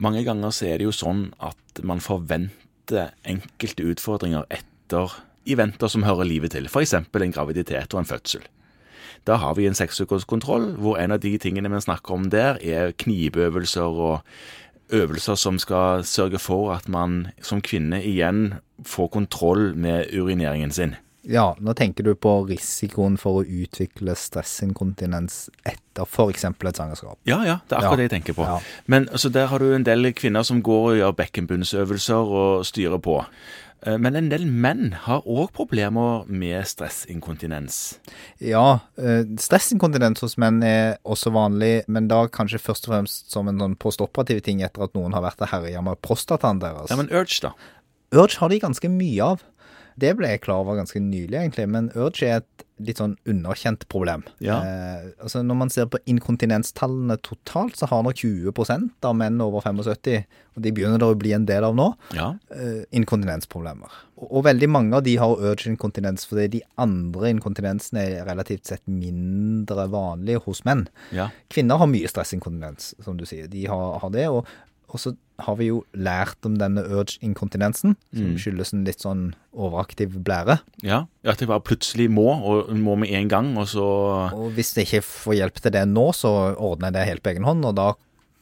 mange ganger så er det jo sånn at man forventer enkelte utfordringer etter eventer som hører livet til, f.eks. en graviditet og en fødsel. Da har vi en seksukerskontroll, hvor en av de tingene vi snakker om der, er knivøvelser og øvelser som skal sørge for at man som kvinne igjen får kontroll med urineringen sin. Ja, nå tenker du på risikoen for å utvikle stressinkontinens etter f.eks. et svangerskap. Ja, ja, det er akkurat Ja. det jeg tenker på. Ja. Men altså, der har du en del kvinner som går og gjør bekkenbunnsøvelser og styrer på. Eh, Men en del menn har òg problemer med stressinkontinens. Ja, eh, stressinkontinens hos menn er også vanlig, men da kanskje først og fremst som en sånn postoperativ ting etter at noen har vært og herja med prostataen deres. Ja, men urge, da? Urge har de ganske mye av. Det ble jeg klar over ganske nylig, egentlig, men urge er et litt sånn underkjent problem. Ja. Eh, altså Når man ser på inkontinenstallene totalt, så har nok 20 av menn over 75, og de begynner det å bli en del av nå, Ja. eh, inkontinensproblemer. Og, og veldig mange av de har urge-inkontinens, fordi de andre inkontinensene er relativt sett mindre vanlige hos menn. ja. Kvinner har mye stressinkontinens, som du sier. De har, har det. Og, og så har vi jo lært om denne urge-inkontinensen, som skyldes en litt sånn overaktiv blære. Ja, At jeg bare plutselig må, og må med en gang, og så Og hvis jeg ikke får hjelp til det nå, så ordner jeg det helt på egen hånd, og da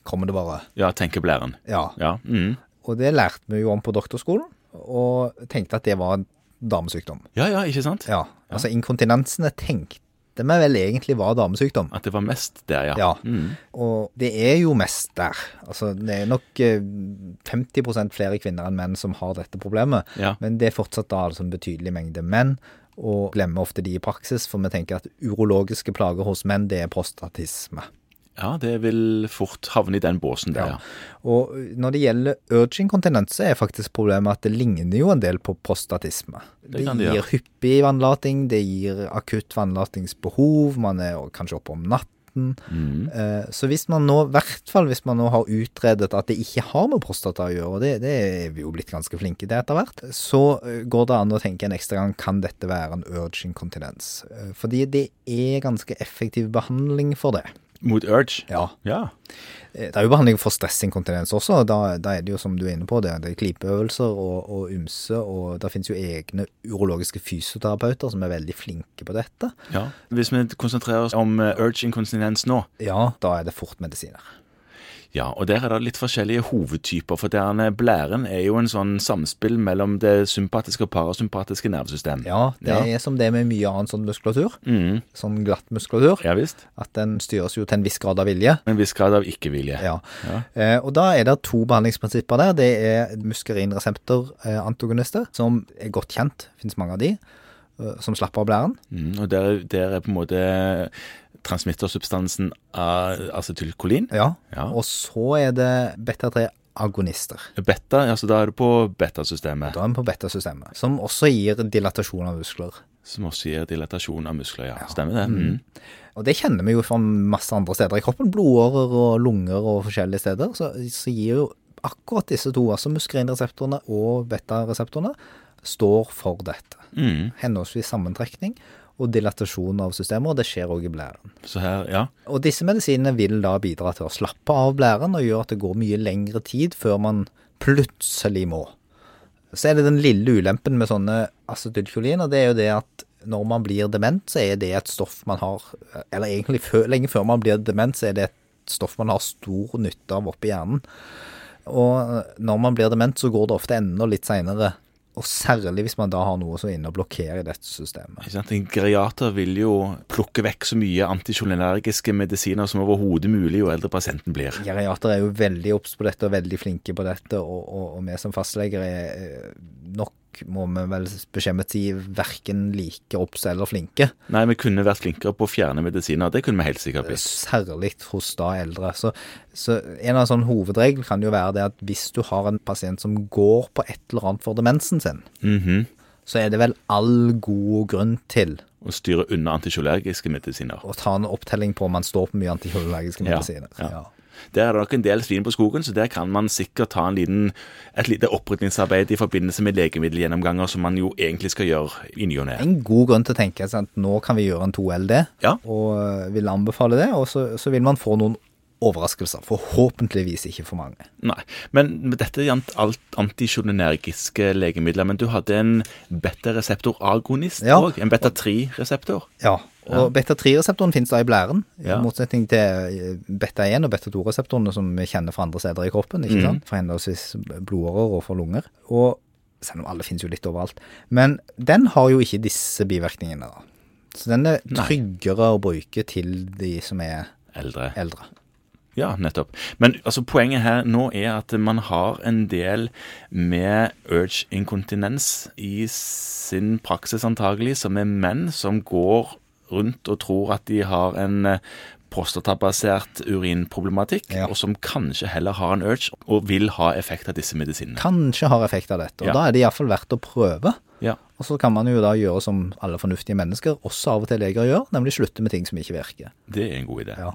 kommer det bare. ja, tenker blæren. Ja. Ja. Mm. Og det lærte vi jo om på doktorskolen, og tenkte at det var damesykdom. ja, ja, ikke sant? Ja, altså inkontinensene tenkte vi vel egentlig var damesykdom. At det var mest der, ja. Ja, Mm. og det er jo mest der. Altså, det er nok eh, 50% flere kvinner enn menn som har dette problemet. Ja. Men det er fortsatt da altså en betydelig mengde menn, og glemmer ofte de i praksis, for vi tenker at urologiske plager hos menn, det er prostatisme. Ja, det vil fort havne i den båsen der, ja. Og når det gjelder urge-inkontinens, så er faktisk problemet at det ligner jo en del på prostatisme. Det kan det gir gjøre. hyppig vannlating, det gir akutt vannlatingsbehov, man er kanskje oppe om natten. Mm. Eh, Så hvis man nå, i hvert fall hvis man nå har utredet at det ikke har med prostata å gjøre, og det, det er vi jo blitt ganske flinke til etter hvert, så eh, går det an å tenke en ekstra gang kan dette være en urge inkontinens. Eh, Fordi det er ganske effektiv behandling for det. Mot urge? Ja. Ja. Eh, Det er jo behandling for stressinkontinens også. Da, da er det jo som du er inne på, det, det er klypeøvelser og, og ymse, og det finnes jo egne urologiske fysioterapeuter som er veldig flinke på dette. ja. Hvis vi konsentrerer oss om eh, urge inkontinens nå, Ja, da er det fort medisiner. Ja, og der er det litt forskjellige hovedtyper, for derne blæren er jo en sånn samspill mellom det sympatiske og parasympatiske nervesystem. Ja, det Ja. er som det med mye annen sånn muskulatur. Mm, Sånn glatt muskulatur. ja visst. At den styres jo til en viss grad av vilje. En viss grad av ikke-vilje. Ja. Ja. Eh, og da er det to behandlingsprinsipper der. Det er muskerinreseptorantagonister, som er godt kjent. Finnes mange av de. eh, Som slapper av blæren. Mm, og der, der er på en måte transmittersubstansen av acetylkolin. Ja. Ja. Og så er det beta-3-agonister. Beta, ja, så da er du på betasystemet, Da er vi på beta-systemet. Som også gir dilatasjon av muskler. som også gir dilatasjon av muskler. Ja, stemmer det? Mm. Og det kjenner vi jo fra masse andre steder i kroppen. Blodårer og lunger og forskjellige steder. Så, så gir jo akkurat disse to, altså muskerinreseptorene og beta-reseptorene, står for dette. Mm. Henholdsvis sammentrekning og dilatasjon av systemet, og det skjer òg i blæren. Så her, ja. Og disse medisinene vil da bidra til å slappe av blæren og gjøre at det går mye lengre tid før man plutselig må. Så er det den lille ulempen med sånne acetylkolin, og det er jo det at når man blir dement, så er det et stoff man har Eller egentlig før, lenge før man blir dement, så er det et stoff man har stor nytte av oppi hjernen. Og når man blir dement, så går det ofte enda litt seinere. Og særlig hvis man da har noe som er inne og blokkerer dette systemet. Ikke sant? En geriater vil jo plukke vekk så mye anticholinergiske medisiner som overhodet mulig jo eldre pasienten blir. Geriater er jo veldig obs på dette og veldig flinke på dette, og, og, og vi som fastleger er eh, nok, må vi vel beskjemmet si, verken like obs eller flinke. Nei, vi kunne vært flinkere på å fjerne medisiner. Det kunne vi helt sikkert blitt. Særlig hos da eldre. Så, så en av sånn hovedregel kan jo være det at hvis du har en pasient som går på et eller annet for demensen sin, Mhm. så er det vel all god grunn til Å styre unna anticholergiske medisiner. å ta en opptelling på om man står på mye anticholinergiske Ja, ja. ja. Der er det nok en del svin på skogen, så der kan man sikkert ta en liten, et lite opprydningsarbeid i forbindelse med legemiddelgjennomganger som man jo egentlig skal gjøre i ny og ne. En god grunn til å tenke at nå kan vi gjøre en 2LD, Ja. og vil anbefale det. Og så, så vil man få noen overraskelser. Forhåpentligvis ikke for mange. Nei, men dette gjaldt alt antisjonenergiske legemidler. Men du hadde en beta-reseptor-agonist Ja. En beta-3-reseptor? Ja, og beta-3-reseptoren finnes da i blæren, Ja. i motsetning til eh, beta-1 og beta-2-reseptorene som vi kjenner fra andre steder i kroppen, ikke sant? For henholdsvis blodårer og for lunger. Og selv om alle finnes jo litt overalt. Men den har jo ikke disse bivirkningene da. Så den er Nei. tryggere å bruke til de som er Eldre. eldre. Ja, nettopp. Men altså, poenget her nå er at man har en del med urge inkontinens i sin praksis antagelig, som er menn som går rundt og tror at de har en eh, prostatabasert urinproblematikk, Ja. og som kanskje heller har en urge og vil ha effekt av disse medisinene. Kanskje har effekt av dette, og Ja. da er det iallfall verdt å prøve. Ja, Og så kan man jo da gjøre som alle fornuftige mennesker, også av og til leger gjør, nemlig slutte med ting som ikke virker. det er en god idé. Ja.